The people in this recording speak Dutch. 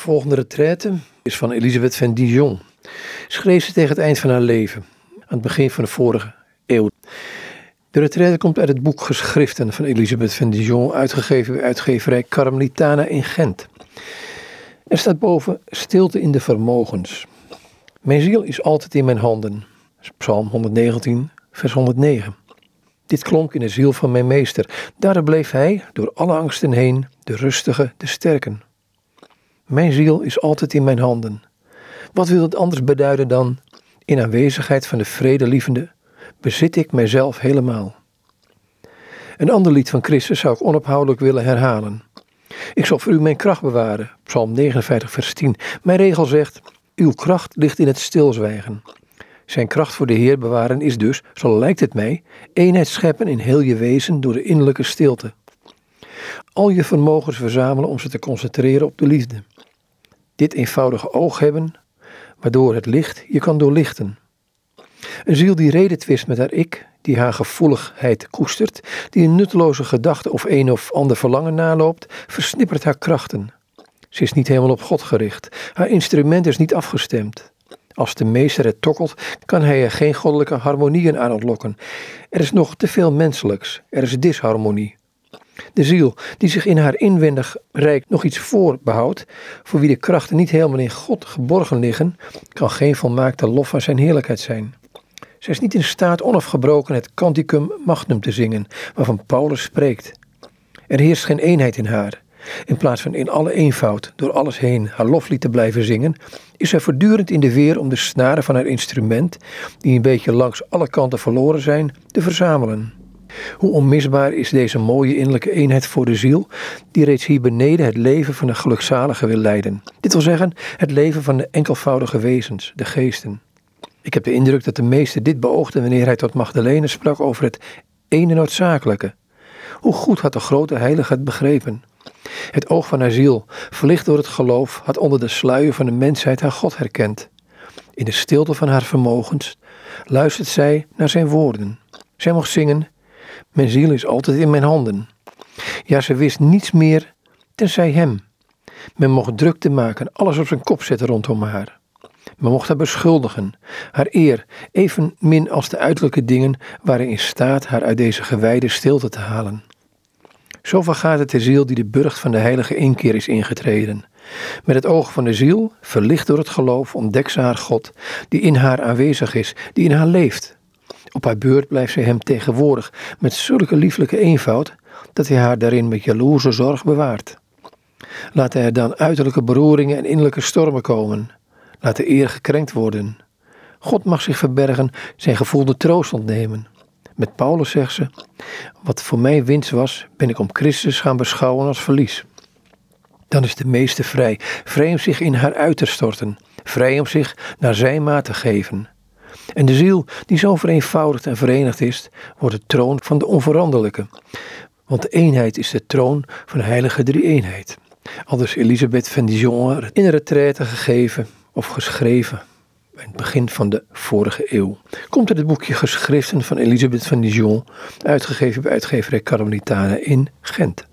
volgende retraite is van Elisabeth van Dijon. Schreef ze tegen het eind van haar leven, aan het begin van de vorige eeuw. De retraite komt uit het boek Geschriften van Elisabeth van Dijon, uitgegeven bij uitgeverij Carmelitana in Gent. Er staat boven stilte in de vermogens. Mijn ziel is altijd in mijn handen. Psalm 119, vers 109. Dit klonk in de ziel van mijn meester. Daar bleef hij, door alle angsten heen, de rustige, de sterken. Mijn ziel is altijd in mijn handen. Wat wil het anders beduiden dan, in aanwezigheid van de vredelievende, bezit ik mijzelf helemaal. Een ander lied van Christus zou ik onophoudelijk willen herhalen. Ik zal voor u mijn kracht bewaren, Psalm 59, vers 10. Mijn regel zegt, uw kracht ligt in het stilzwijgen. Zijn kracht voor de Heer bewaren is dus, zo lijkt het mij, eenheid scheppen in heel je wezen door de innerlijke stilte. Al je vermogens verzamelen om ze te concentreren op de liefde. Dit eenvoudige oog hebben, waardoor het licht je kan doorlichten. Een ziel die reden twist met haar ik, die haar gevoeligheid koestert, die een nutteloze gedachte of een of ander verlangen naloopt, versnippert haar krachten. Ze is niet helemaal op God gericht. Haar instrument is niet afgestemd. Als de meester het tokkelt, kan hij er geen goddelijke harmonieën aan ontlokken. Er is nog te veel menselijks. Er is disharmonie. De ziel, die zich in haar inwendig rijk nog iets voorbehoudt, voor wie de krachten niet helemaal in God geborgen liggen, kan geen volmaakte lof van zijn heerlijkheid zijn. Zij is niet in staat onafgebroken het canticum magnum te zingen, waarvan Paulus spreekt. Er heerst geen eenheid in haar. In plaats van in alle eenvoud door alles heen haar loflied te blijven zingen, is zij voortdurend in de weer om de snaren van haar instrument, die een beetje langs alle kanten verloren zijn, te verzamelen. Hoe onmisbaar is deze mooie innerlijke eenheid voor de ziel, die reeds hier beneden het leven van de gelukzalige wil leiden. Dit wil zeggen, het leven van de enkelvoudige wezens, de geesten. Ik heb de indruk dat de meester dit beoogde wanneer hij tot Magdalene sprak over het ene noodzakelijke. Hoe goed had de grote heilige het begrepen. Het oog van haar ziel, verlicht door het geloof, had onder de sluier van de mensheid haar God herkend. In de stilte van haar vermogens luistert zij naar zijn woorden. Zij mocht zingen: Mijn ziel is altijd in mijn handen. Ja, ze wist niets meer tenzij hem. Men mocht drukte maken, alles op zijn kop zetten rondom haar. Men mocht haar beschuldigen, haar eer, evenmin als de uiterlijke dingen waren in staat haar uit deze gewijde stilte te halen. Zo vergaat het de ziel die de burcht van de heilige inkeer is ingetreden. Met het oog van de ziel, verlicht door het geloof, ontdekt ze haar God, die in haar aanwezig is, die in haar leeft. Op haar beurt blijft zij hem tegenwoordig, met zulke lieflijke eenvoud, dat hij haar daarin met jaloerse zorg bewaart. Laat er dan uiterlijke beroeringen en innerlijke stormen komen. Laat de eer gekrenkt worden. God mag zich verbergen, zijn gevoelde troost ontnemen. Met Paulus zegt ze: Wat voor mij winst was, ben ik om Christus gaan beschouwen als verlies. Dan is de meeste vrij, vrij om zich in haar uit te storten, vrij om zich naar zijn maat te geven. En de ziel, die zo vereenvoudigd en verenigd is, wordt de troon van de onveranderlijke. Want de eenheid is de troon van de heilige drie-eenheid. Aldus Elisabeth van Dijon in retraite gegeven of geschreven in het begin van de vorige eeuw. Komt uit het boekje Geschriften van Elisabeth van Dijon, uitgegeven bij uitgeverij Carmelitana in Gent.